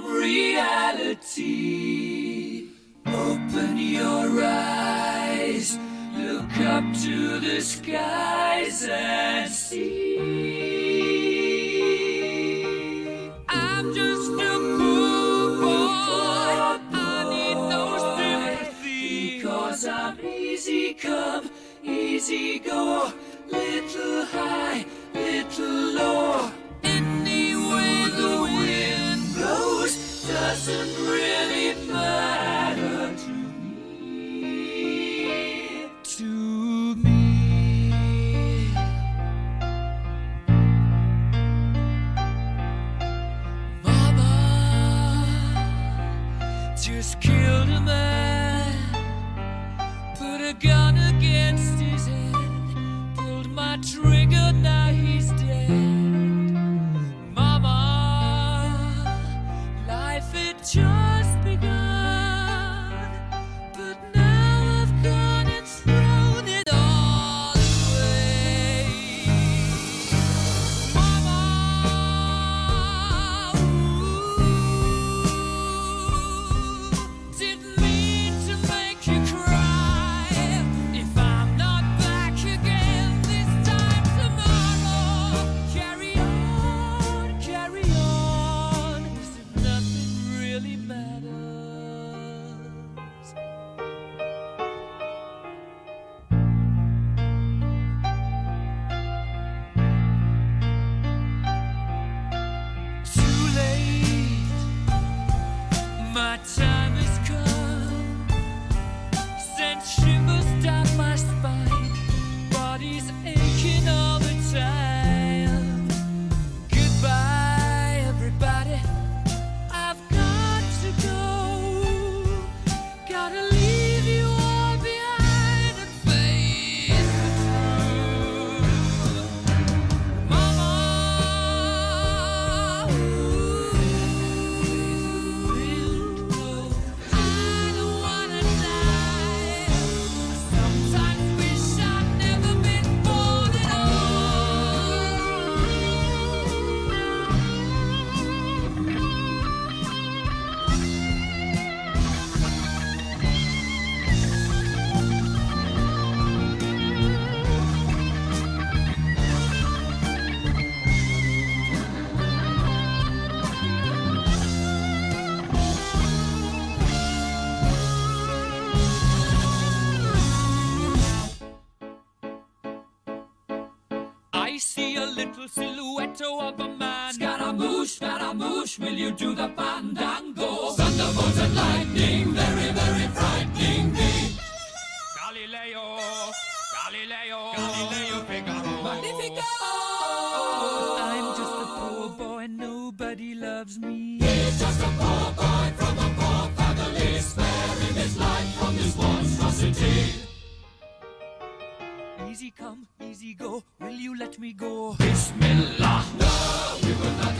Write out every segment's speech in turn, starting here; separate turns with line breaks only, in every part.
from reality. Open your eyes, look up to the skies and see. I'm just a poor boy. I need no sympathy. Because I'm easy come, easy go. Little high, little low. Doesn't Will you do the fandango? Thunderbolt and lightning, very, very frightening me. Galileo, Galileo, Galileo Figaro. Magnifico! I'm just a poor boy, nobody loves me. He's just a poor boy from a poor family, sparing his life from this monstrosity. Easy come, easy go. Will you let me go? Bismillah. No, we will not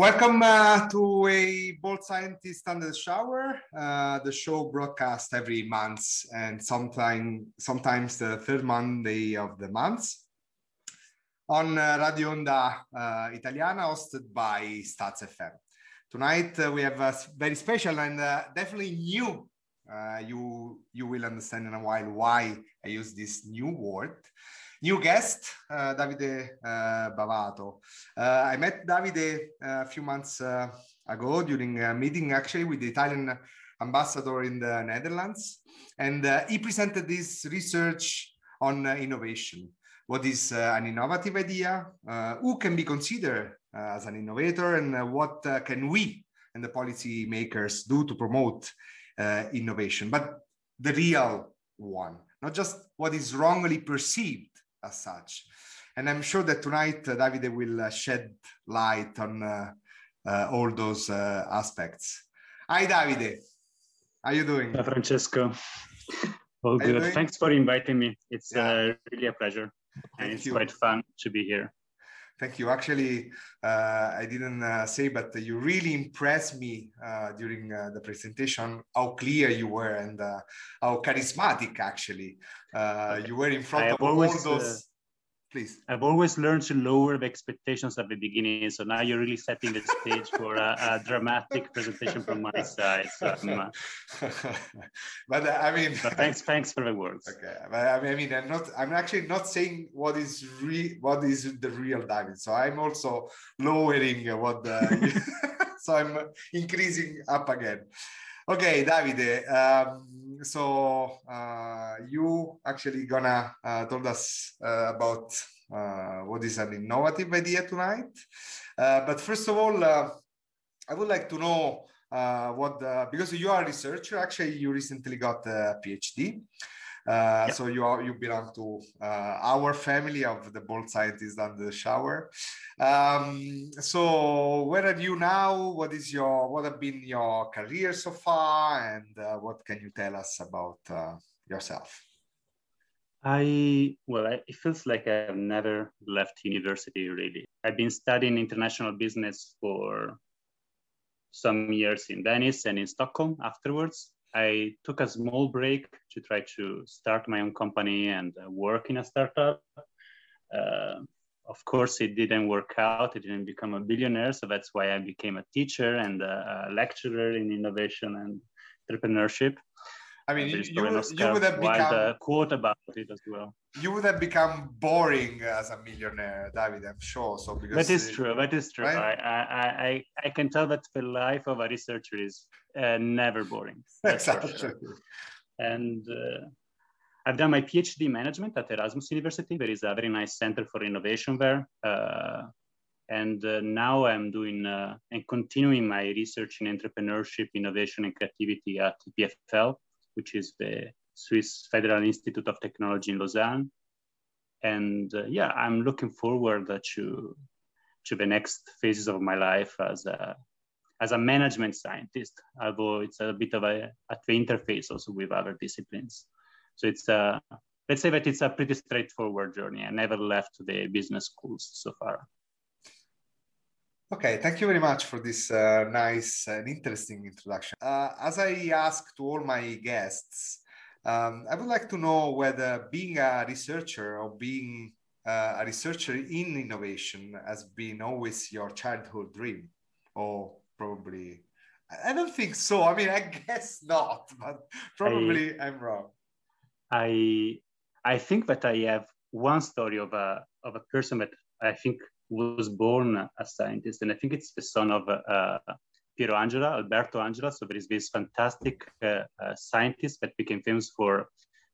Welcome uh, to a Bold Scientist Under the Shower, uh, the show broadcast every month and sometime, sometimes the third Monday of the month on uh, Radio Onda uh, Italiana, hosted by Stats FM. Tonight uh, we have a very special and uh, definitely new. you you will understand in a while why I use this new word new guest, uh, Davide uh, Bavato. Uh, I met Davide uh, a few months uh, ago during a meeting actually with the Italian ambassador in the Netherlands. And uh, he presented this research on innovation. What is an innovative idea? who can be considered as an innovator and what can we and the policy makers do to promote uh, innovation, but the real one, not just what is wrongly perceived as such. And I'm sure that tonight uh, Davide will uh, shed light on uh, uh all those uh, aspects. Hi, Davide. How are you doing?
Hi, Francesco. All good. Thanks for inviting me. It's yeah. Uh, really a pleasure. Thank and it's you. quite fun to be here.
Thank you. Actually, uh, I didn't uh, say, but you really impressed me uh, during uh, the presentation. How clear you were and uh, how charismatic, actually, uh, you were in front of always, all those please.
I've always learned to lower the expectations at the beginning. So now you're really setting the stage for a, a dramatic presentation from my side. So uh,
but uh, I mean,
but thanks, thanks for the words.
Okay, but I mean, I'm not. I'm actually not saying what is re, what is the real David. So I'm also lowering what the. so I'm increasing up again. Okay, Davide. Um, so uh, you actually gonna uh, told us uh, about uh, what is an innovative idea tonight. Uh, but first of all, uh, I would like to know what the, because you are a researcher. Actually, you recently got a PhD. Uh, So you are you belong to uh, our family of the bold scientists under the shower. Um, so where are you now? What is your what have been your career so far, and uh, what can you tell us about uh, yourself?
I well, I, it feels like I've never left university really. I've been studying international business for some years in Venice and in Stockholm afterwards. I took a small break to try to start my own company and uh, work in a startup. Uh, of course, it didn't work out. It didn't become a billionaire. So that's why I became a teacher and a, a lecturer in innovation and entrepreneurship.
I mean, you, you, you would have become
a quote about it as well.
You would have become boring as a millionaire, David. I'm sure. So because
that is true. That is true. Right? I, I, I can tell that the life of a researcher is uh, never boring.
exactly. Sure.
And uh, I've done my PhD management at Erasmus University. There is a very nice center for innovation there. Uh, and uh, now I'm doing uh, and continuing my research in entrepreneurship, innovation, and creativity at EPFL which is the Swiss Federal Institute of Technology in Lausanne. And uh, yeah, I'm looking forward to, to the next phases of my life as a, as a management scientist, although it's a bit of a, at the interface also with other disciplines. So it's a, let's say that it's a pretty straightforward journey. I never left the business schools so far.
Okay, thank you very much for this uh, nice and interesting introduction. Uh, as I ask to all my guests, um, I would like to know whether being a researcher or being uh, a researcher in innovation has been always your childhood dream, or probably. I don't think so. I mean, I guess not, but probably I, I'm wrong.
I I think that I have one story of a of a person that I think was born a scientist, and I think it's the son of uh, Piero Angela, Alberto Angela. So there is this fantastic uh, uh, scientist that became famous for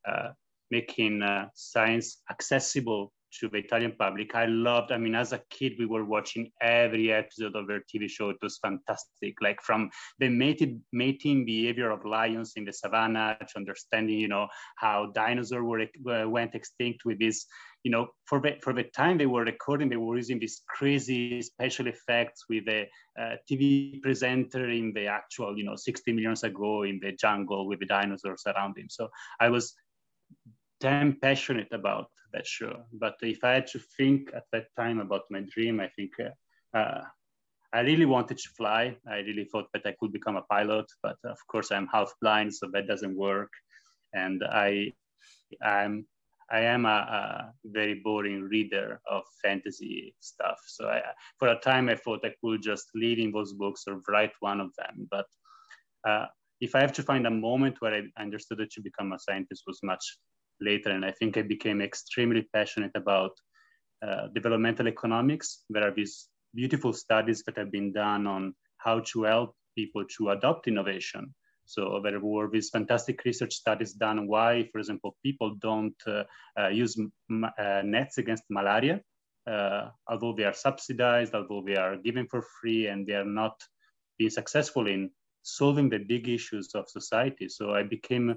uh, making uh, science accessible to the Italian public. I loved, I mean, as a kid, we were watching every episode of their TV show. It was fantastic. Like from the mated, mating behavior of lions in the savannah to understanding, you know, how dinosaurs were, uh, went extinct with this, you know, for the, for the time they were recording, they were using these crazy special effects with a uh, TV presenter in the actual, you know, 60 millions ago in the jungle with the dinosaurs around him. So I was damn passionate about that show. But if I had to think at that time about my dream, I think uh, uh, I really wanted to fly. I really thought that I could become a pilot, but of course I'm half blind, so that doesn't work. And I, I'm, I am a, a very boring reader of fantasy stuff. So I, for a time, I thought I could just live in those books or write one of them. But uh, if I have to find a moment where I understood that to become a scientist was much later, and I think I became extremely passionate about uh, developmental economics. There are these beautiful studies that have been done on how to help people to adopt innovation. So there were these fantastic research studies done why, for example, people don't uh, uh, use uh, nets against malaria, although they are subsidized, although they are given for free, and they are not being successful in solving the big issues of society. So I became,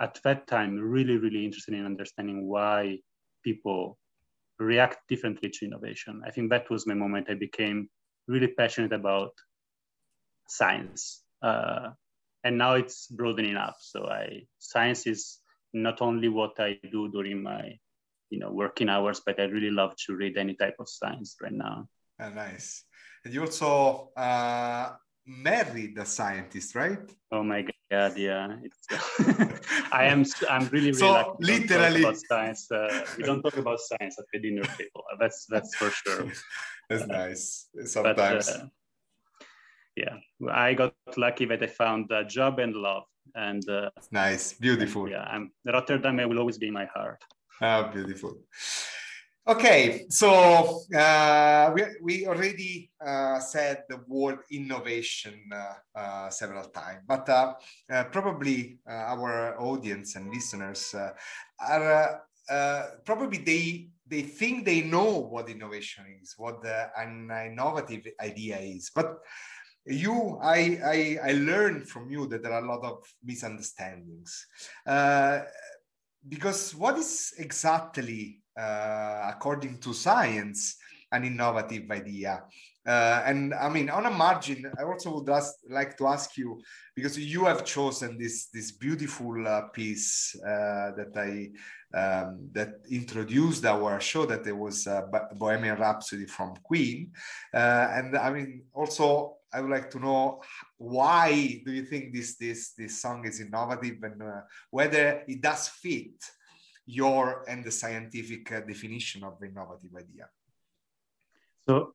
at that time, really, really interested in understanding why people react differently to innovation. I think that was my moment I became really passionate about science. Uh, and now it's broadening up. So I science is not only what I do during my you know working hours, but I really love to read any type of science right now.
Oh, nice. And you also uh, married a scientist, right?
Oh my god, yeah. I am. I'm really, really
so literally
about science. Uh, we don't talk about science at the dinner table. That's that's for sure.
that's uh, nice. Sometimes. But,
yeah, I got lucky that I found a job and love, and uh,
nice, beautiful.
yeah, I'm Rotterdam. Will always be in my heart.
Ah, beautiful. Okay, so uh, we, we already uh, said the word innovation uh, uh several times, but uh, uh, probably our audience and listeners are probably they they think they know what innovation is, what the, an innovative idea is, but you I, I i learned from you that there are a lot of misunderstandings because what is exactly uh, according to science, an innovative idea. Uh, and I mean, on a margin, I also would ask, like to ask you because you have chosen this this beautiful uh, piece uh, that I um, that introduced our show that it was uh, Bohemian Rhapsody from Queen, uh, and I mean also I would like to know why do you think this this this song is innovative and whether it does fit your and the scientific uh, definition of innovative idea?
So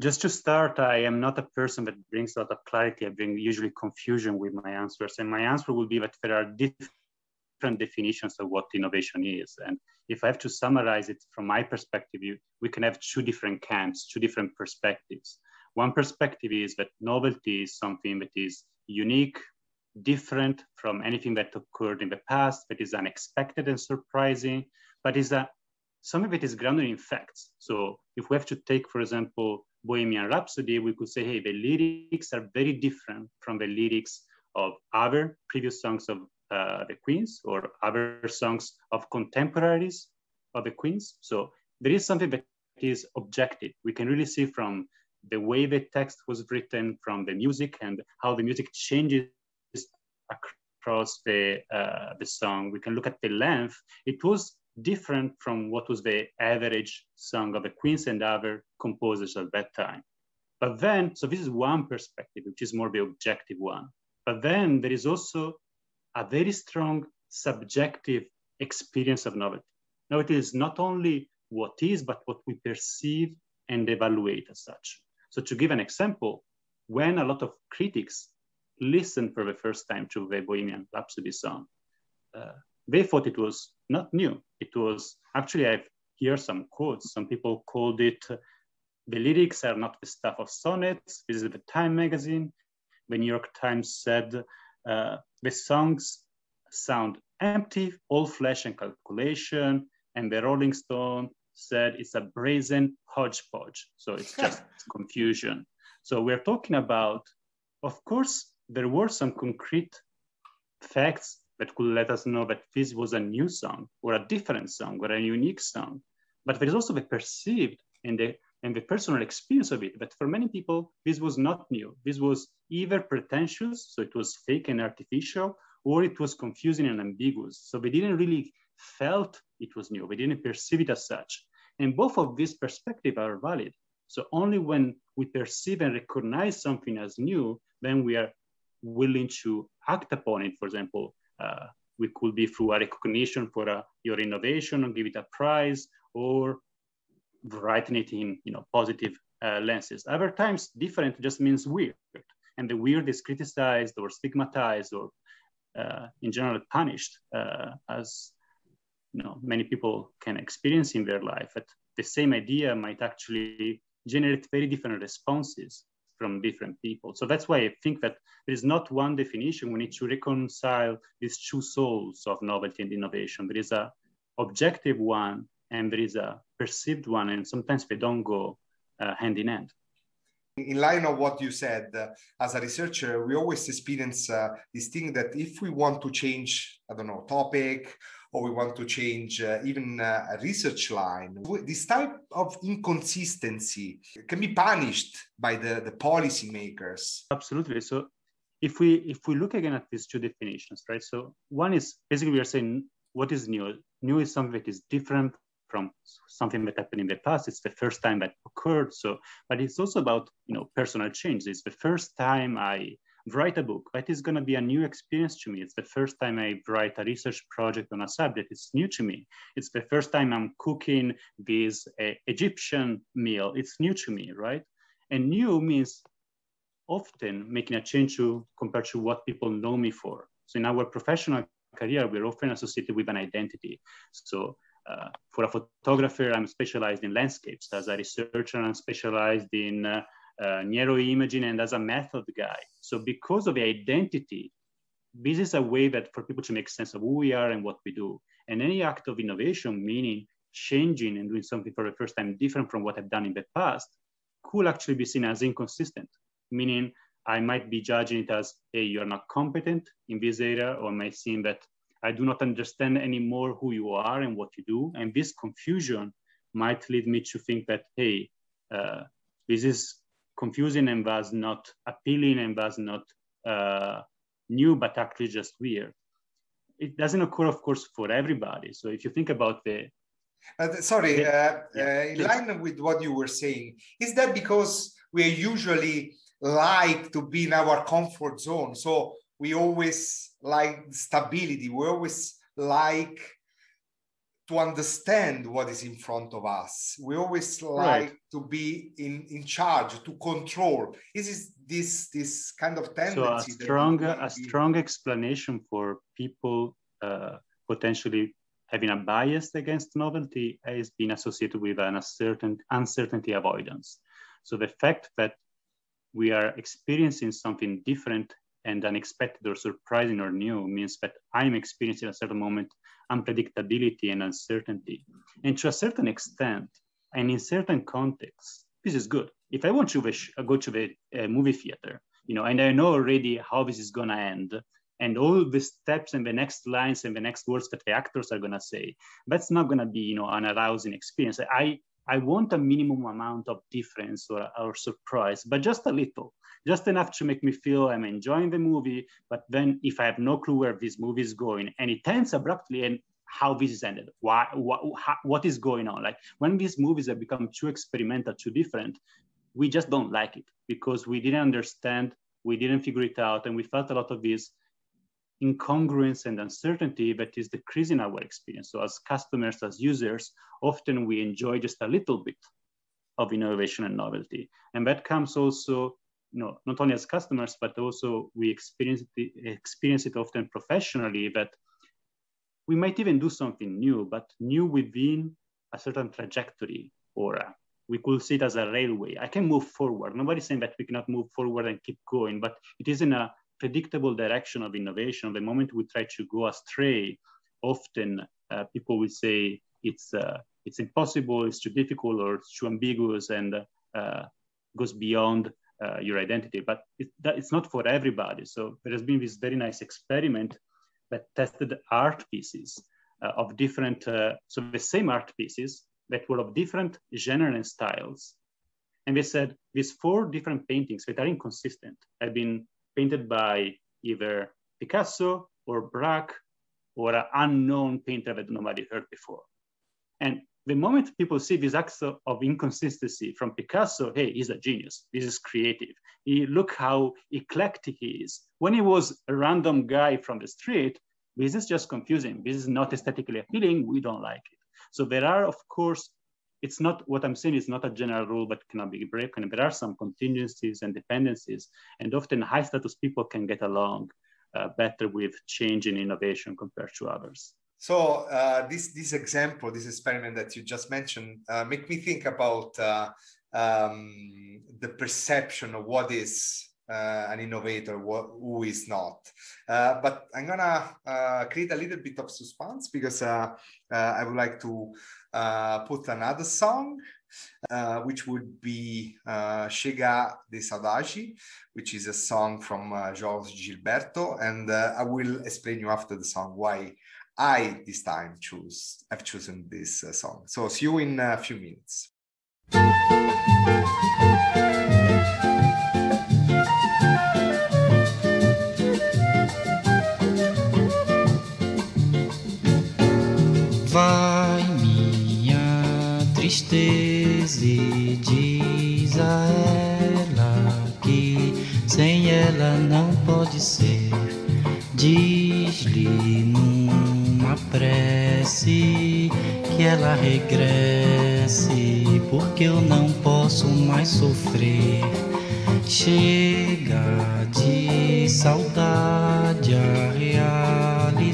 just to start, I am not a person that brings a lot of clarity. I bring usually confusion with my answers. And my answer will be that there are different definitions of what innovation is. And if I have to summarize it from my perspective, you, we can have two different camps, two different perspectives. One perspective is that novelty is something that is unique, different from anything that occurred in the past, that is unexpected and surprising, but is that some of it is grounded in facts. So if we have to take, for example, Bohemian Rhapsody, we could say, hey, the lyrics are very different from the lyrics of other previous songs of uh, the Queens or other songs of contemporaries of the Queens. So there is something that is objective. We can really see from the way the text was written, from the music and how the music changes across the, uh, the song. We can look at the length. It was different from what was the average song of the Queens and other composers at that time. But then, so this is one perspective, which is more the objective one. But then there is also a very strong subjective experience of novelty. Now it is not only what is, but what we perceive and evaluate as such. So to give an example, when a lot of critics listened for the first time to the Bohemian Rhapsody song, uh, they thought it was not new. It was actually, I've heard some quotes. Some people called it, the lyrics are not the stuff of sonnets. This is the Time magazine. The New York Times said uh, the songs sound empty, all flesh and calculation. And the Rolling Stone said it's a brazen hodgepodge. So it's just confusion. So we're talking about, of course, there were some concrete facts that could let us know that this was a new song or a different song or a unique song. But there is also the perceived and the and the personal experience of it that for many people this was not new this was either pretentious so it was fake and artificial or it was confusing and ambiguous so they didn't really felt it was new We didn't perceive it as such and both of these perspectives are valid so only when we perceive and recognize something as new, then we are willing to act upon it. For example, uh, we could be through a recognition for uh, your innovation and give it a prize or writing it in you know, positive uh, lenses. Other times, different just means weird. And the weird is criticized or stigmatized or uh, in general punished uh, as you know, many people can experience in their life. But the same idea might actually generate very different responses from different people. So that's why I think that there is not one definition. We need to reconcile these two souls of novelty and innovation. There is a objective one and there is a perceived one, and sometimes they don't go uh, hand in hand.
In line of what you said, uh, as a researcher, we always experience uh, this thing that if we want to change, I don't know, topic or we want to change uh, even uh, a research line. This type of inconsistency can be punished by the, the policymakers.
Absolutely. So if we if we look again at these two definitions, right? So one is basically we are saying what is new? New is something that is different from something that happened in the past. It's the first time that occurred. So, but it's also about you know personal change. It's the first time I write a book. That is going to be a new experience to me. It's the first time I write a research project on a subject. It's new to me. It's the first time I'm cooking this uh, Egyptian meal. It's new to me, right? And new means often making a change to compared to what people know me for. So in our professional career, we're often associated with an identity. So uh, for a photographer, I'm specialized in landscapes. As a researcher, I'm specialized in uh, uh, neuroimaging and as a method guy. So because of the identity, this is a way that for people to make sense of who we are and what we do. And any act of innovation, meaning changing and doing something for the first time different from what I've done in the past, could actually be seen as inconsistent, meaning I might be judging it as, hey, you're not competent in this area, or might seem that I do not understand anymore who you are and what you do. And this confusion might lead me to think that, hey, uh, this is confusing and was not appealing and was not uh, new, but actually just weird. It doesn't occur, of course, for everybody. So if you think about the
uh, sorry, uh, uh, in line with what you were saying, is that because we usually like to be in our comfort zone? So we always like stability. We always like to understand what is in front of us. We always like right. to be in, in charge, to control. This is this this kind of tendency?
So a strong a strong explanation for people uh, potentially having a bias against novelty has been associated with an uncertain uncertainty avoidance. So the fact that we are experiencing something different and unexpected or surprising or new means that I'm experiencing a certain moment unpredictability and uncertainty. And to a certain extent, and in certain contexts, this is good. If I want to go to the uh, movie theater, you know, and I know already how this is gonna end, and all the steps and the next lines and the next words that the actors are gonna say, that's not gonna be, you know, an arousing experience. I I want a minimum amount of difference or, or surprise, but just a little, just enough to make me feel I'm enjoying the movie. But then if I have no clue where this movie is going and it ends abruptly and how this is ended, why, what, what is going on? Like when these movies have become too experimental, too different, we just don't like it because we didn't understand, we didn't figure it out, and we felt a lot of this incongruence and uncertainty that is decreasing our experience. So as customers, as users, often we enjoy just a little bit of innovation and novelty. And that comes also, know, not only as customers, but also we experience it, experience it often professionally that we might even do something new, but new within a certain trajectory or a, we could see it as a railway. I can move forward. Nobody's saying that we cannot move forward and keep going, but it is in a predictable direction of innovation, the moment we try to go astray, often uh, people will say it's uh, it's impossible, it's too difficult, or it's too ambiguous, and uh, goes beyond uh, your identity. But it, that, it's not for everybody. So there has been this very nice experiment that tested art pieces uh, of different, uh, so the same art pieces that were of different genre and styles. And they said these four different paintings that are inconsistent have been painted by either Picasso or Braque or an unknown painter that nobody heard before. And the moment people see this act of, inconsistency from Picasso, hey, he's a genius. This is creative. He, look how eclectic he is. When he was a random guy from the street, this is just confusing. This is not aesthetically appealing. We don't like it. So there are, of course, it's not what I'm saying is not a general rule, but cannot be broken. There are some contingencies and dependencies, and often high status people can get along uh, better with change and innovation compared to others.
So uh, this this example, this experiment that you just mentioned, uh, make me think about uh, um, the perception of what is uh, an innovator, what, who is not. Uh, but I'm gonna uh, create a little bit of suspense because I would like to put another song which would be Chega de Saudade, which is a song from João Gilberto. And I will explain you after the song why I this time choose have chosen this uh, song. So see you in a few minutes.
Vai minha tristeza e diz a ela que sem ela não pode ser. Diz-lhe prece que ela regresse, porque eu não posso mais sofrer. Chega de saudade, a realidade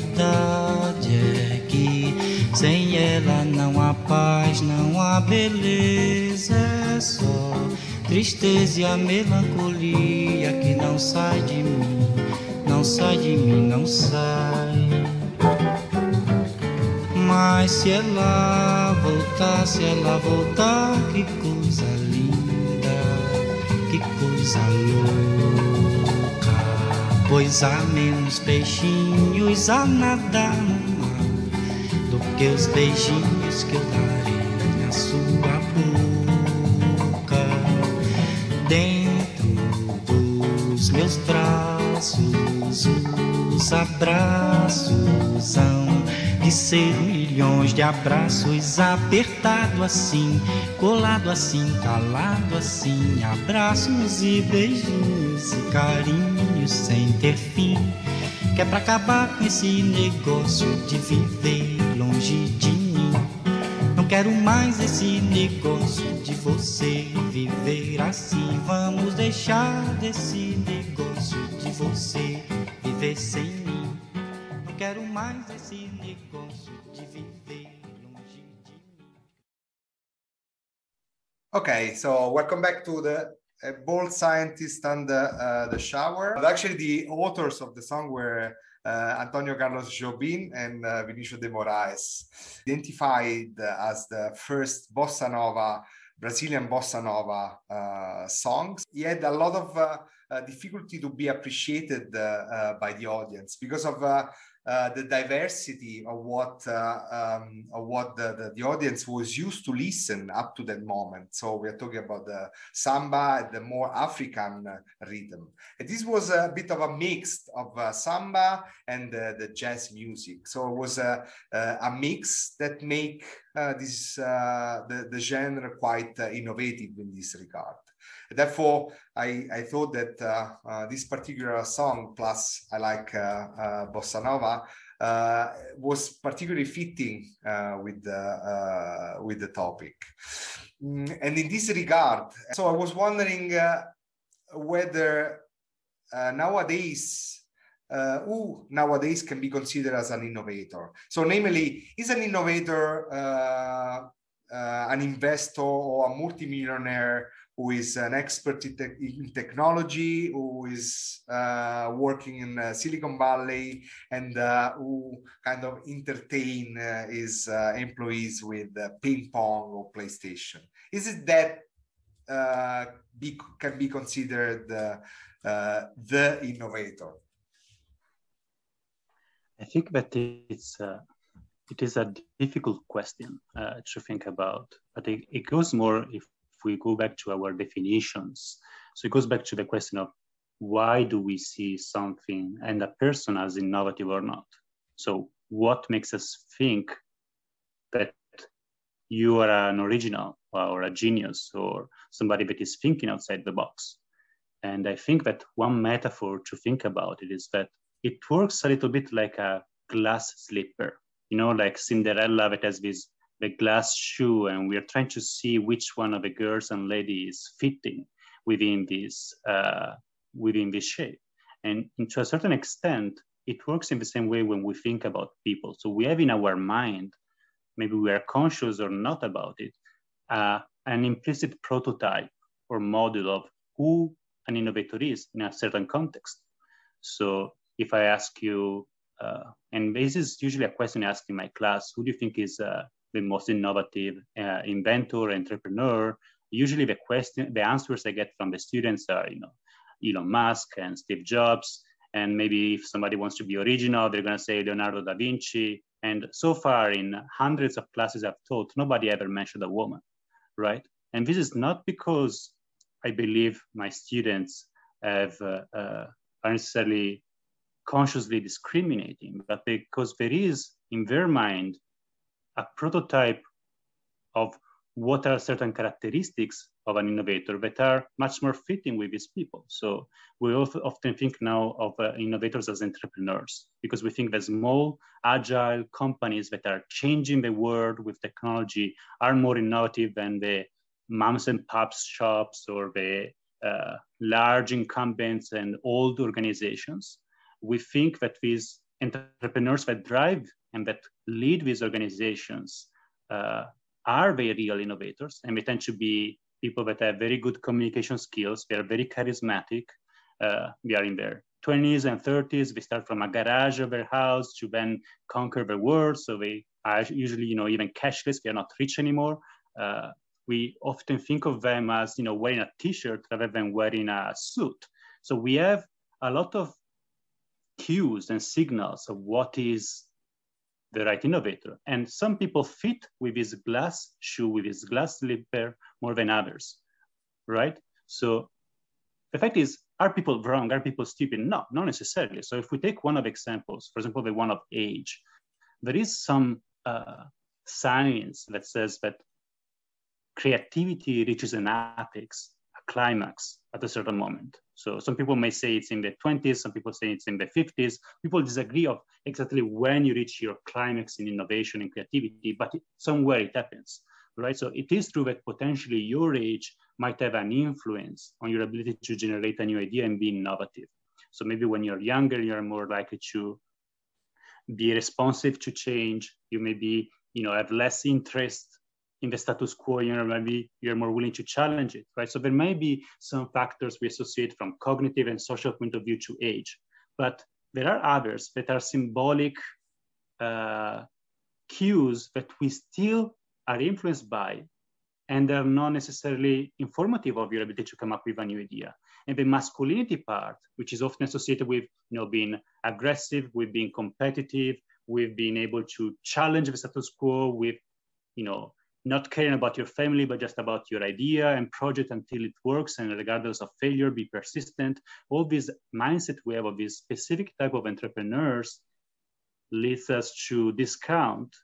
é que sem ela não há paz, não há beleza, é só tristeza e a melancolia que não sai de mim não sai de mim, não sai. Mas se ela voltar, se ela voltar, que coisa linda, que coisa louca. Pois há menos peixinhos a nadar no mar do que os beijinhos que eu darei na sua boca. Dentro dos meus braços os abraços hão de ser milhões de abraços apertado assim, colado assim, calado assim, abraços e beijinhos e carinhos sem ter fim. Que é pra acabar com esse negócio de viver longe de mim. Não quero mais esse negócio de você viver assim. Vamos deixar desse negócio de você viver sem mim. Quero mais esse negócio de viver longe de mim.
Okay, so welcome back to the Bold Scientist and the, uh, the Shower. Actually, the authors of the song were uh, Antonio Carlos Jobim and uh, Vinicio de Moraes, identified as the first bossa nova, Brazilian bossa nova uh, songs. He had a lot of uh, uh, difficulty to be appreciated uh, uh, by the audience because of uh, the diversity of what uh, um, of what the, the, the, audience was used to listen up to that moment. So we are talking about the samba, the more African rhythm. And this was a bit of a mix of uh, samba and the jazz music. So it was a, a mix that make this the, the genre quite innovative in this regard. Therefore, I, I thought that uh, uh, this particular song, plus I like uh, bossa nova, uh, was particularly fitting uh, with the uh, with the topic. Mm, and in this regard, so I was wondering whether nowadays who nowadays can be considered as an innovator. So, namely, is an innovator an investor or a multimillionaire who is an expert in, te- in technology, who is uh, working in uh, Silicon Valley, and uh, who kind of entertain uh, his uh, employees with uh, ping pong or PlayStation. Is it that be, can be considered the innovator?
I think that it's it is a difficult question to think about, but it, it goes more if if we go back to our definitions, so it goes back to the question of why do we see something and a person as innovative or not? So what makes us think that you are an original or a genius or somebody that is thinking outside the box. And I think that one metaphor to think about it is that it works a little bit like a glass slipper, you know, like Cinderella that has this the glass shoe, and we are trying to see which one of the girls and ladies fitting within this uh, within this shape. And to a certain extent, it works in the same way when we think about people. So we have in our mind, maybe we are conscious or not about it, uh, an implicit prototype or model of who an innovator is in a certain context. So if I ask you, uh, and this is usually a question I ask in my class, who do you think is uh, the most innovative uh, inventor, entrepreneur? Usually the question, the answers I get from the students are, you know, Elon Musk and Steve Jobs. And maybe if somebody wants to be original, they're going to say Leonardo da Vinci. And so far, in hundreds of classes I've taught, nobody ever mentioned a woman, right? And this is not because I believe my students have uh, uh, are necessarily consciously discriminating, but because there is in their mind a prototype of what are certain characteristics of an innovator that are much more fitting with these people. So we often think now of uh, innovators as entrepreneurs because we think that small, agile companies that are changing the world with technology are more innovative than the moms and pops shops or the uh, large incumbents and old organizations. We think that these entrepreneurs that drive and that lead these organizations uh, are very real innovators and they tend to be people that have very good communication skills. They are very charismatic. Uh, they are in their 20s and 30s. They start from a garage of their house to then conquer the world. So they are usually, you know, even cashless. They are not rich anymore. Uh, we often think of them as, you know, wearing a t-shirt rather than wearing a suit. So we have a lot of cues and signals of what is the right innovator. And some people fit with this glass shoe, with this glass slipper more than others, right? So the fact is, are people wrong? Are people stupid? No, not necessarily. So if we take one of examples, for example, the one of age, there is some uh, science that says that creativity reaches an apex, a climax at a certain moment. So some people may say it's in the 20s, some people say it's in the 50s. People disagree of exactly when you reach your climax in innovation and creativity, but somewhere it happens, right? So it is true that potentially your age might have an influence on your ability to generate a new idea and be innovative. So maybe when you're younger, you're more likely to be responsive to change. You maybe, you know, have less interest in the status quo, you know, maybe you're more willing to challenge it, right? So there may be some factors we associate from cognitive and social point of view to age, but there are others that are symbolic uh, cues that we still are influenced by, and they're not necessarily informative of your ability to come up with a new idea. And the masculinity part, which is often associated with, you know, being aggressive, with being competitive, with being able to challenge the status quo, with, you know, not caring about your family, but just about your idea and project until it works. And regardless of failure, be persistent. All this mindset we have of this specific type of entrepreneurs leads us to discount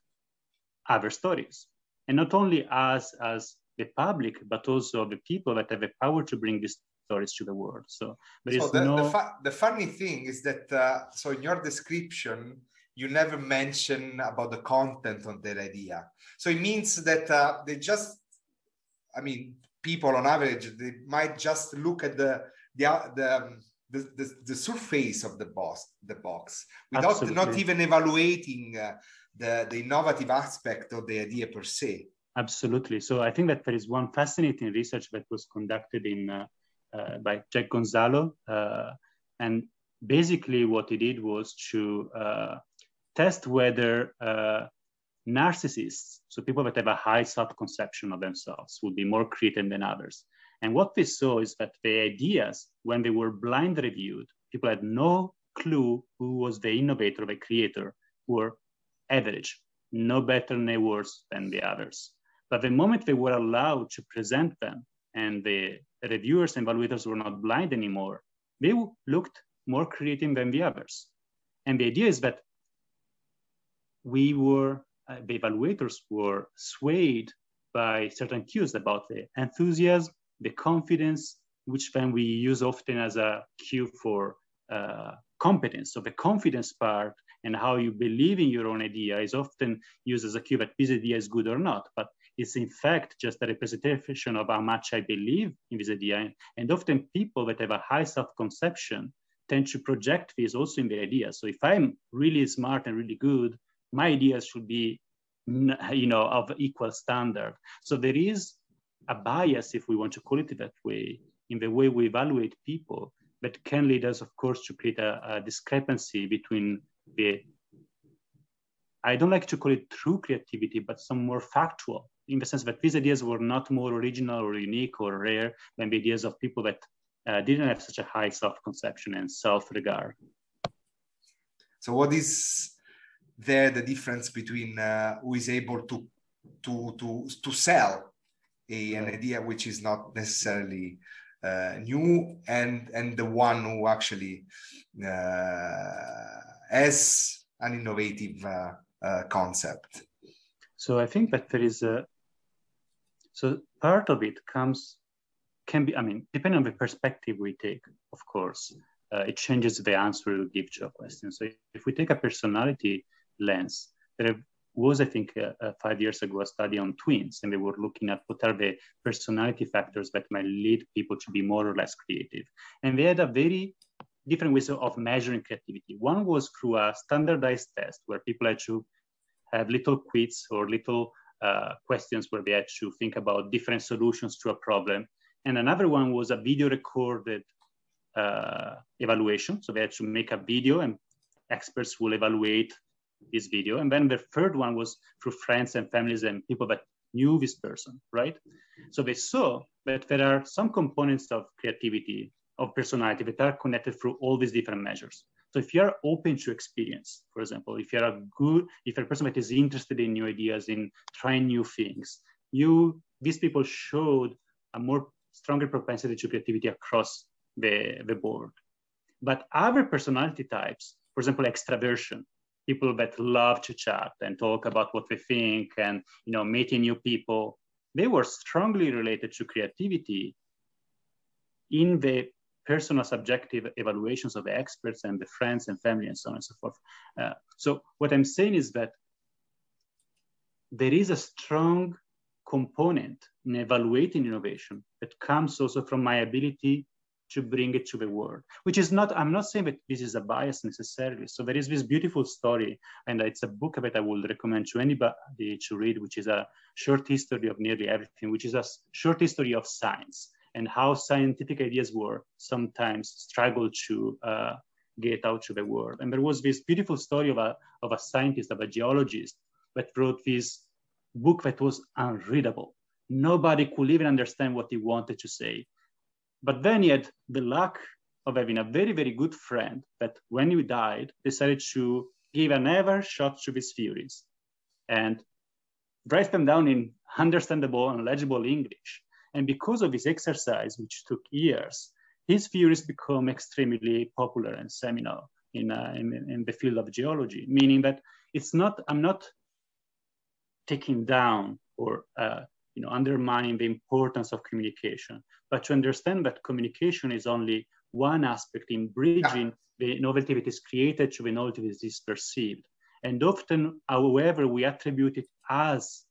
other stories. And not only us as the public, but also the people that have the power to bring these stories to the world. So there
so
is
the,
no...
the, fu- the funny thing is that, uh, so in your description, you never mention about the content of their idea. So it means that uh, they just, I mean, people on average, they might just look at the the the, um, the, the, the, surface of the box, the box, without Absolutely. not even evaluating uh, the, the innovative aspect of the idea per se.
Absolutely. So I think that there is one fascinating research that was conducted in uh, uh by Jack Goncalo, uh, and basically what he did was to uh, test whether uh, narcissists, so people that have a high self-conception of themselves, would be more creative than others. And what we saw is that the ideas, when they were blind reviewed, people had no clue who was the innovator, the creator, were average, no better, no worse than the others. But the moment they were allowed to present them and the reviewers and evaluators were not blind anymore, they looked more creative than the others. And the idea is that we were uh, the evaluators were swayed by certain cues about the enthusiasm, the confidence, which then we use often as a cue for uh, competence. So the confidence part and how you believe in your own idea is often used as a cue that this idea is good or not. But it's in fact just a representation of how much I believe in this idea. And often people that have a high self-conception tend to project this also in their ideas. So if I'm really smart and really good, my ideas should be you know, of equal standard. So there is a bias, if we want to call it that way, in the way we evaluate people that can lead us, of course, to create a, a discrepancy between the I don't like to call it true creativity, but some more factual in the sense that these ideas were not more original or unique or rare than the ideas of people that uh, didn't have such a high self-conception and self-regard.
So what is there the difference between uh, who is able to to to to sell a, an idea which is not necessarily uh, new and and the one who actually uh, has an innovative uh, uh, concept.
So i think that there is a so part of it comes can be i mean depending on the perspective we take of course uh, it changes the answer we give to a question. So if we take a personality lens. There was, I think, uh, uh, five years ago, a study on twins, and they were looking at what are the personality factors that might lead people to be more or less creative. And they had a very different ways of measuring creativity. One was through a standardized test where people had to have little quiz or little uh, questions where they had to think about different solutions to a problem. And another one was a video recorded uh, evaluation. So they had to make a video and experts will evaluate this video. And then the third one was through friends and families and people that knew this person, right? So they saw that there are some components of creativity, of personality that are connected through all these different measures. So if you're open to experience, for example, if you're a good, if you're a person that is interested in new ideas, in trying new things, you, these people showed a more stronger propensity to creativity across the, the board. But other personality types, for example, extraversion, people that love to chat and talk about what they think and you know meeting new people they were strongly related to creativity in the personal subjective evaluations of the experts and the friends and family and so on and so forth. Uh, so what i'm saying is that there is a strong component in evaluating innovation that comes also from my ability to bring it to the world, which is not, I'm not saying that this is a bias necessarily. So there is this beautiful story, and it's a book that I would recommend to anybody to read, which is a short history of nearly everything, which is a short history of science and how scientific ideas were sometimes struggle to uh, get out to the world. And there was this beautiful story of a, of a scientist, of a geologist, that wrote this book that was unreadable. Nobody could even understand what he wanted to say. But then he had the luck of having a very, very good friend that when he died, decided to give another shot to his theories and write them down in understandable and legible English. And because of this exercise, which took years, his theories become extremely popular and seminal in, uh, in, in, the field of geology, meaning that it's not, I'm not taking down or uh, you know, undermining the importance of communication, but to understand that communication is only one aspect in bridging the novelty that is created to the novelty that is perceived. And often, however, we attribute it as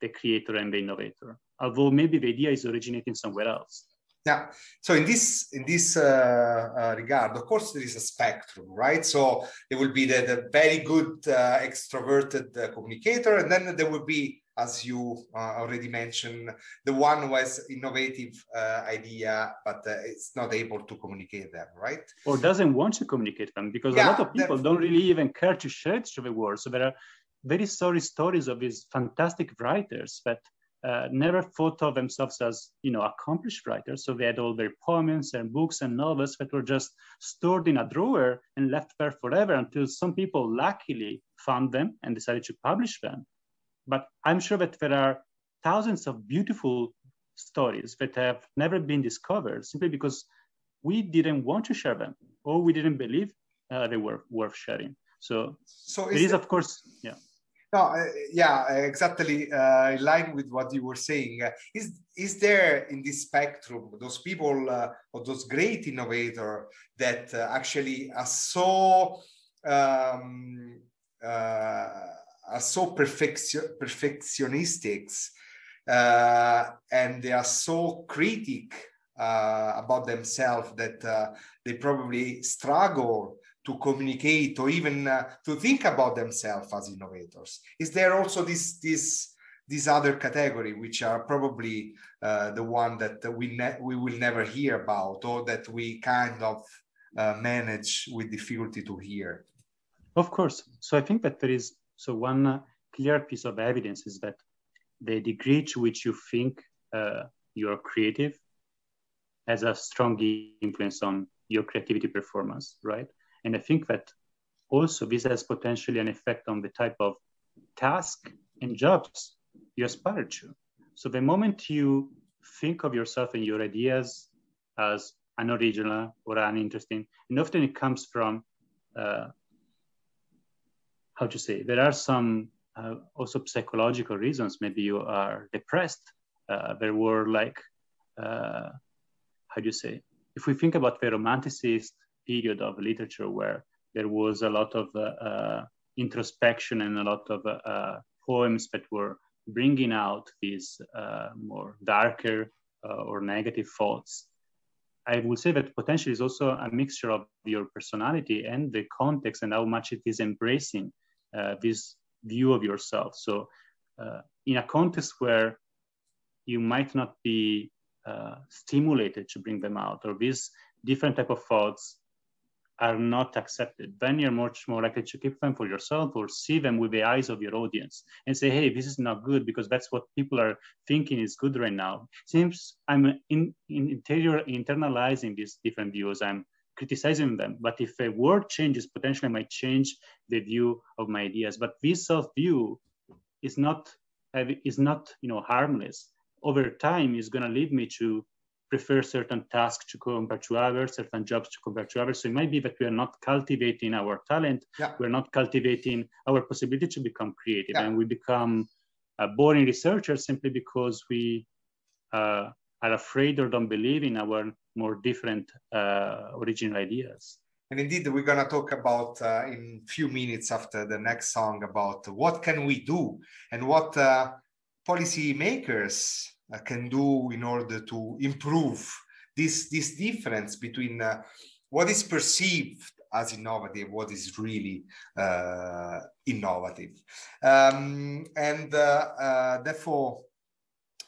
the creator and the innovator, although maybe the idea is originating somewhere else.
Yeah. So in this in this uh, uh, regard, of course, there is a spectrum, right? So there will be the, the very good uh, extroverted uh, communicator, and then there will be as you uh, already mentioned, the one who has innovative uh, idea, but uh, it's not able to communicate them, right?
Or doesn't want to communicate them because yeah, a lot of people don't really even care to share it to the world. So there are very sorry stories of these fantastic writers that uh, never thought of themselves as you know accomplished writers so they had all their poems and books and novels that were just stored in a drawer and left there forever until some people luckily found them and decided to publish them but I'm sure that there are thousands of beautiful stories that have never been discovered simply because we didn't want to share them or we didn't believe uh, they were worth sharing. So, so is it is, of course, yeah.
No, uh, yeah, exactly. Uh, in line with what you were saying, is is there in this spectrum those people uh, or those great innovator that uh, actually are so um, uh, are so perfection perfectionistics and they are so critic about themselves that they probably struggle to communicate or even uh, to think about themselves as innovators. Is there also this this this other category which are probably uh, the one that we we will never hear about or that we kind of uh, manage with difficulty to hear?
Of course. So i think that there is so one uh, clear piece of evidence is that the degree to which you think uh, you are creative has a strong influence on your creativity performance right and I think that also this has potentially an effect on the type of task and jobs you aspire to. So the moment you think of yourself and your ideas as unoriginal or uninteresting, and often it comes from uh, how to say there are some uh, also psychological reasons. Maybe you are depressed. Uh, there were like uh, how do you say? If we think about the romanticist period of literature where there was a lot of uh, uh, introspection and a lot of uh, poems that were bringing out these more darker or negative thoughts. I would say that potentially is also a mixture of your personality and the context and how much it is embracing this view of yourself. So, uh, in a context where you might not be uh, stimulated to bring them out, or these different type of thoughts are not accepted, then you're much more likely to keep them for yourself or see them with the eyes of your audience and say, hey, this is not good because that's what people are thinking is good right now. Seems I'm in, in interior internalizing these different views. I'm criticizing them. But if a word changes, potentially I might change the view of my ideas. But this self-view is not is not you know harmless. Over time, is going to lead me to prefer certain tasks to compare to others, certain jobs to compare to others. So it might be that we are not cultivating our talent, yeah. we're not cultivating our possibility to become creative, yeah. and we become uh, boring researchers simply because we uh, are afraid or don't believe in our more different uh, original ideas.
And indeed, we're gonna talk about uh, in few minutes after the next song about what can we do and what uh, policy makers uh, can do in order to improve this this difference between uh, what is perceived as innovative, what is really uh, innovative. Um, and uh, therefore,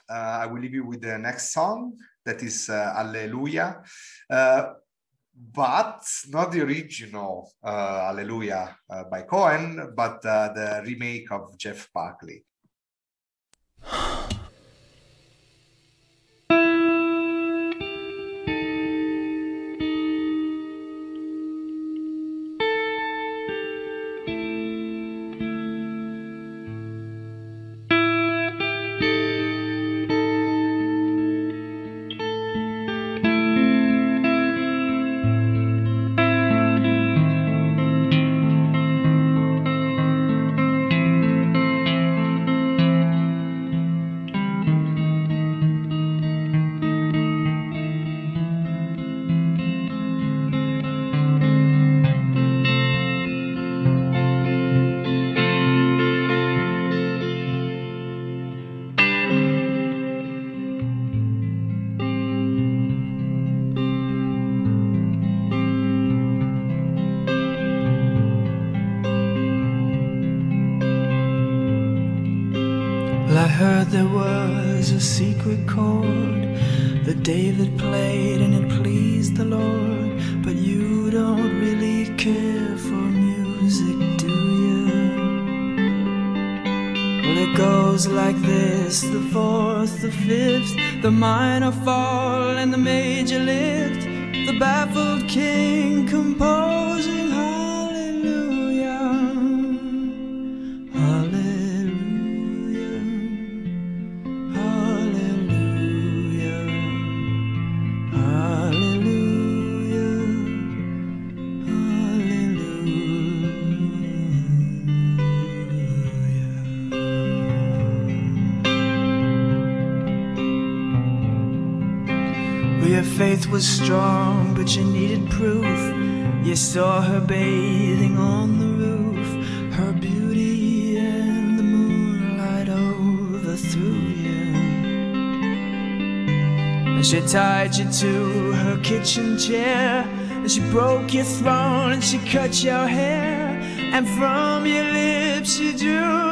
I will leave you with the next song that is uh, Alleluia, uh, but not the original uh, Alleluia by Cohen, but the remake of Jeff Buckley.
The minor fall, and the major lift. The baffled king composing saw her bathing on the roof, her beauty and the moonlight overthrew you. And she tied you to her kitchen chair, and she broke your throne, and she cut your hair, and from your lips she drew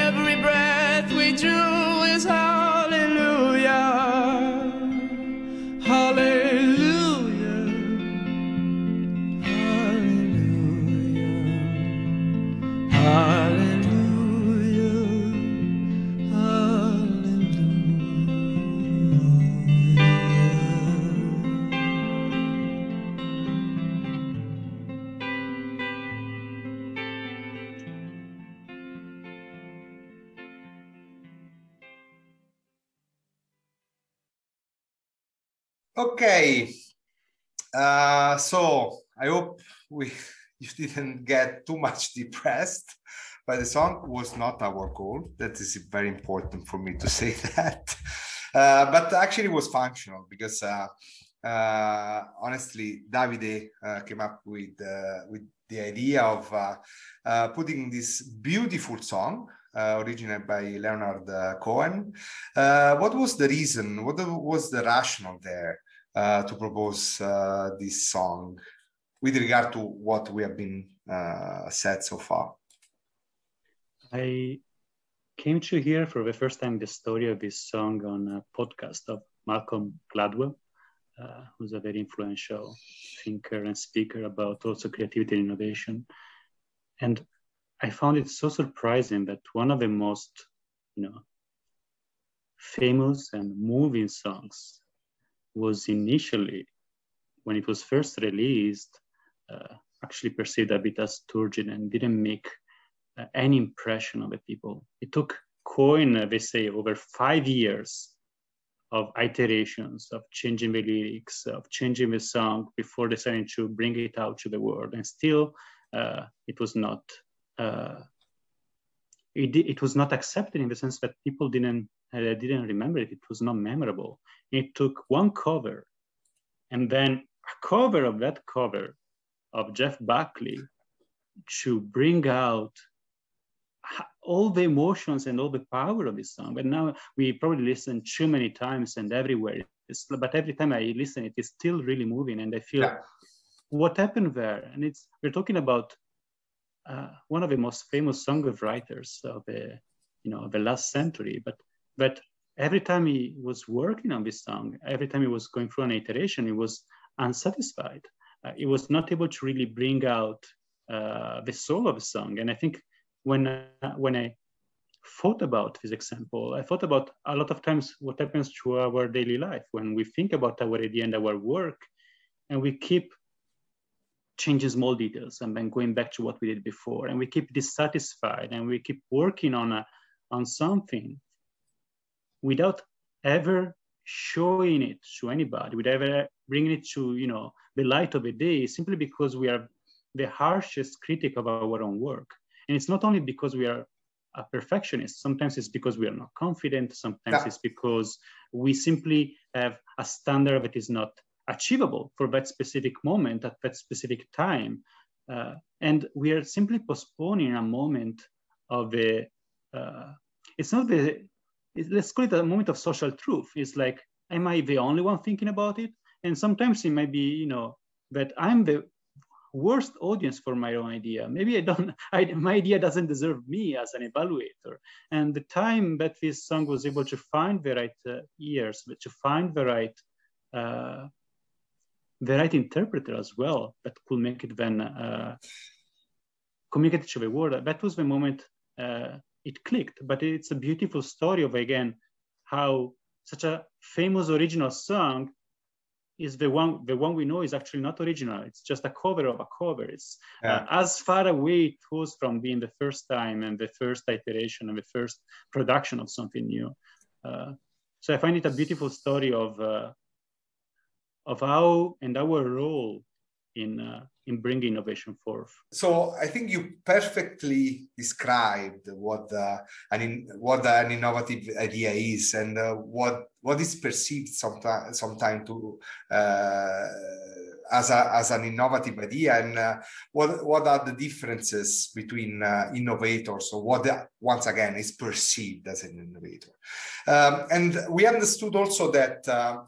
Okay. Uh, so I hope we you didn't get too much depressed by the song was not our goal. That is very important for me to say that. Uh, but actually it was functional because uh, uh, honestly, Davide uh, came up with uh, with the idea of uh, putting this beautiful song originated by Leonard uh, Cohen. Uh, what was the reason? What was the rationale there uh, to propose uh, this song with regard to what we have been uh, said so far?
I came to hear for the first time the story of this song on a podcast of Malcolm Gladwell, uh, who's a very influential thinker and speaker about also creativity and innovation. And I found it so surprising that one of the most, you know, famous and moving songs was initially, when it was first released, uh, actually perceived a bit as turgid and didn't make uh, any impression on the people. It took Cohen, uh, they say, over five years of iterations, of changing the lyrics, of changing the song before deciding to bring it out to the world. And still, uh, it was not. Uh, it, it was not accepted in the sense that people didn't uh, didn't remember it. It was not memorable. It took one cover, and then a cover of that cover of Jeff Buckley to bring out all the emotions and all the power of this song. But now we probably listen too many times and everywhere. It's, but every time I listen, it is still really moving, and I feel
Yeah.
what happened there. And it's we're talking about uh, one of the most famous songwriters of the you know the last century. But but every time he was working on this song, every time he was going through an iteration, he was unsatisfied. Uh, he was not able to really bring out uh, the soul of the song. And I think when uh, when I thought about this example, I thought about a lot of times what happens to our daily life when we think about our idea and our work, and we keep changing small details and then going back to what we did before. And we keep dissatisfied and we keep working on a, on something without ever showing it to anybody, without ever bringing it to you know the light of the day, simply because we are the harshest critic of our own work. And it's not only because we are a perfectionist. Sometimes it's because we are not confident. Sometimes yeah. it's because we simply have a standard that is not achievable for that specific moment at that specific time. Uh, and we are simply postponing a moment of the, uh, it's not the, let's call it a moment of social truth. It's like, am I the only one thinking about it? And sometimes it might be, you know, that I'm the worst audience for my own idea. Maybe I don't, I, my idea doesn't deserve me as an evaluator. And the time that this song was able to find the right uh, ears, to find the right, uh, the right interpreter as well, that could make it then uh, communicate to the world. That was the moment uh, it clicked. But it's a beautiful story of again how such a famous original song is the one the one we know is actually not original it's just a cover of a cover it's yeah. uh, as far away it was from being the first time and the first iteration and the first production of something new uh, so i find it a beautiful story of uh, of how and our role in uh, in bringing innovation forth.
So I think you perfectly described what the, an what an innovative idea is and uh, what what is perceived sometimes sometime to uh, as a, as an innovative idea. And uh, what what are the differences between uh, innovators? Or what once again is perceived as an innovator. Um, and we understood also that uh,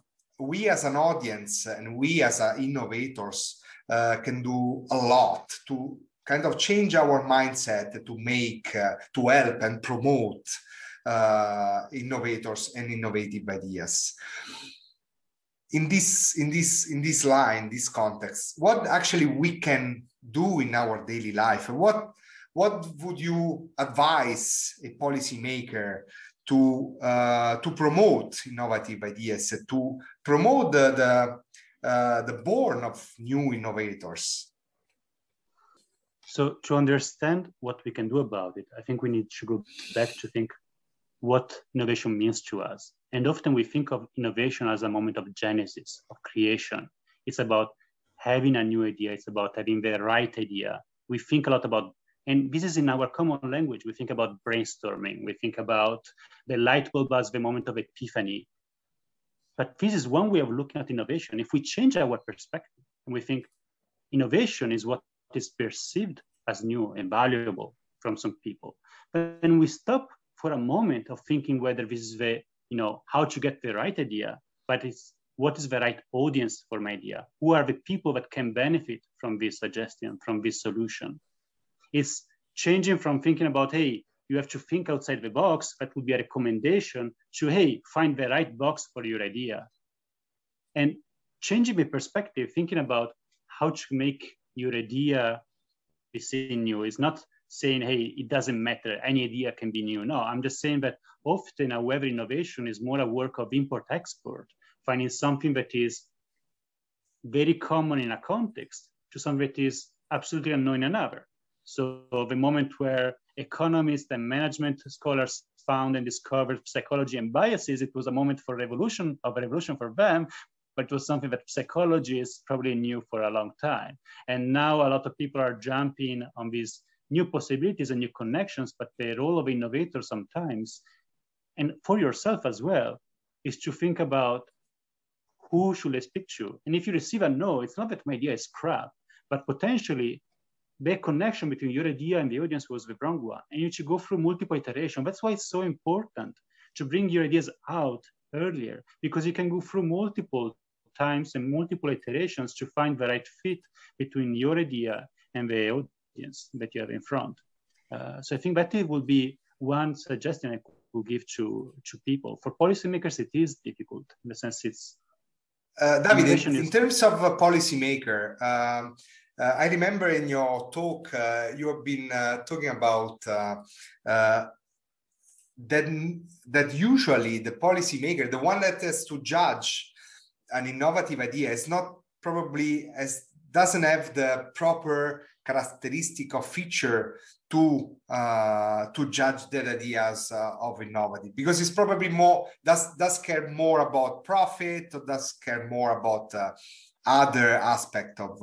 we as an audience and we as innovators uh, can do a lot to kind of change our mindset to make, uh, to help and promote uh, innovators and innovative ideas. In this, in this, in this line, this context, what actually we can do in our daily life, and what what would you advise a policymaker to uh, to promote innovative ideas, to promote the, the uh, the born of new innovators.
So to understand what we can do about it, I think we need to go back to think what innovation means to us. And often we think of innovation as a moment of genesis, of creation. It's about having a new idea. It's about having the right idea. We think a lot about, and this is in our common language. We think about brainstorming. We think about the light bulb as the moment of epiphany. But this is one way of looking at innovation. If we change our perspective and we think innovation is what is perceived as new and valuable from some people, then we stop for a moment of thinking whether this is the, you know, how to get the right idea, but it's what is the right audience for my idea? Who are the people that can benefit from this suggestion, from this solution? It's changing from thinking about, hey, you have to think outside the box. That would be a recommendation to, hey, find the right box for your idea. And changing the perspective, thinking about how to make your idea seen new is not saying, hey, it doesn't matter, any idea can be new. No, I'm just saying that often web innovation is more a work of import-export, finding something that is very common in a context to something that is absolutely unknown in another. So the moment where economists and management scholars found and discovered psychology and biases, it was a moment for revolution of a revolution for them, but it was something that psychologists probably knew for a long time. And now a lot of people are jumping on these new possibilities and new connections, but the role of innovator sometimes, and for yourself as well, is to think about who should I speak to? And if you receive a no, it's not that my idea is crap, but potentially the connection between your idea and the audience was the wrong one. And you should go through multiple iterations. That's why it's so important to bring your ideas out earlier, because you can go through multiple times and multiple iterations to find the right fit between your idea and the audience that you have in front. Uh, so I think that it would be one suggestion I could give to, to people. For policymakers, it is difficult in the sense it's
uh, David, in, in, terms of a policymaker, um, uh, I remember in your talk, uh, you have been uh, talking about uh, uh, that, that usually the policymaker, the one that has to judge an innovative idea, is not probably as doesn't have the proper characteristic or feature to uh, to judge their ideas of innovative. Because it's probably more does does care more about profit or does care more about other aspect of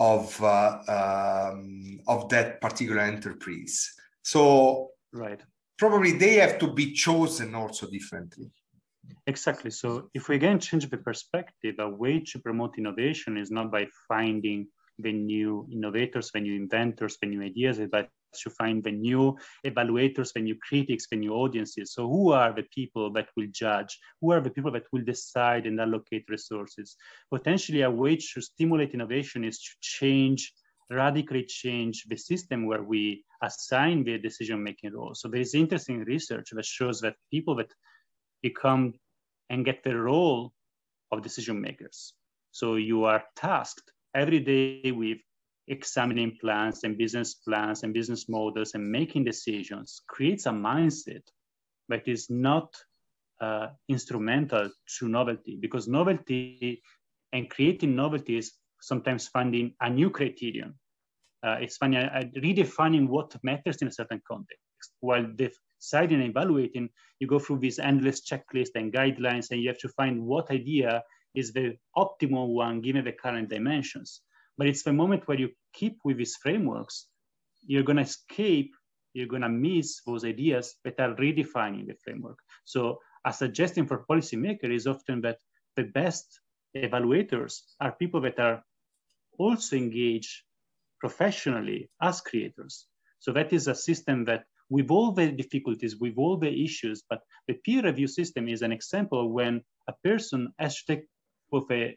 of uh, um, of that particular enterprise. So
right.
probably they have to be chosen also differently.
Exactly. So if we again change the perspective a way to promote innovation is not by finding the new innovators, the new inventors, the new ideas, but to find the new evaluators, the new critics, the new audiences. So who are the people that will judge? Who are the people that will decide and allocate resources? Potentially a way to stimulate innovation is to change, radically change the system where we assign the decision-making role. So there is interesting research that shows that people that become and get the role of decision makers. So you are tasked every day with examining plans and business plans and business models and making decisions creates a mindset that is not uh, instrumental to novelty because novelty and creating novelty is sometimes finding a new criterion. Uh, it's finding, uh, redefining what matters in a certain context. While deciding and evaluating, you go through this endless checklist and guidelines, and you have to find what idea is the optimal one given the current dimensions. But it's the moment where you keep with these frameworks, you're going to escape, you're going to miss those ideas that are redefining the framework. So a suggestion for policymakers is often that the best evaluators are people that are also engaged professionally as creators. So that is a system that with all the difficulties, with all the issues, but the peer review system is an example when a person has to take with a,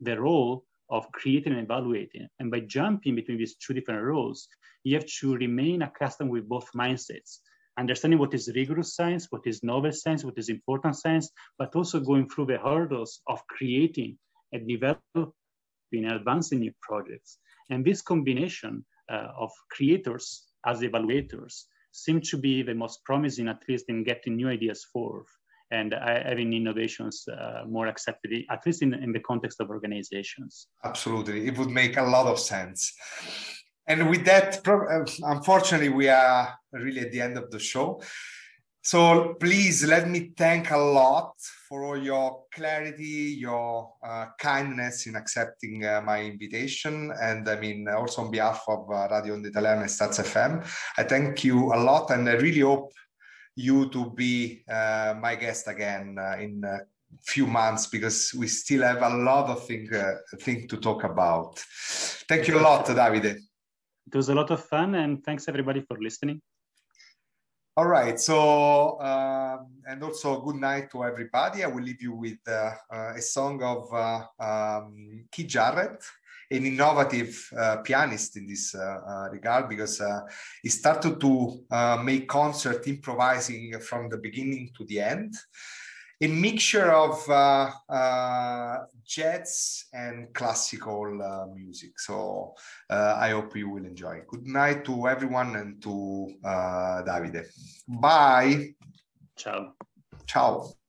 the role of creating and evaluating. And by jumping between these two different roles, you have to remain accustomed with both mindsets, understanding what is rigorous science, what is novel science, what is important science, but also going through the hurdles of creating and developing and advancing new projects. And this combination uh, of creators as evaluators seem to be the most promising, at least in getting new ideas forward and having innovations uh, more accepted, at least in, in the context of organizations.
Absolutely. It would make a lot of sense. And with that, uh, unfortunately, we are really at the end of the show. So please let me thank a lot for all your clarity, your uh, kindness in accepting uh, my invitation. And I mean, also on behalf of uh, Radio Onda Italiana and Staz FM, I thank you a lot. And I really hope you to be uh, my guest again uh, in a few months because we still have a lot of things uh, thing to talk about. Thank you a lot, Davide.
It was a lot of fun, and thanks everybody for listening.
All right. So, um, and also good night to everybody. I will leave you with uh, uh, a song of uh, um, Keith Jarrett an innovative uh, pianist in this uh, uh, regard because he started to make concert improvising from the beginning to the end a mixture of uh, uh, jazz and classical uh, music. So I hope you will enjoy. Good night to everyone and to Davide. Bye.
Ciao.
Ciao.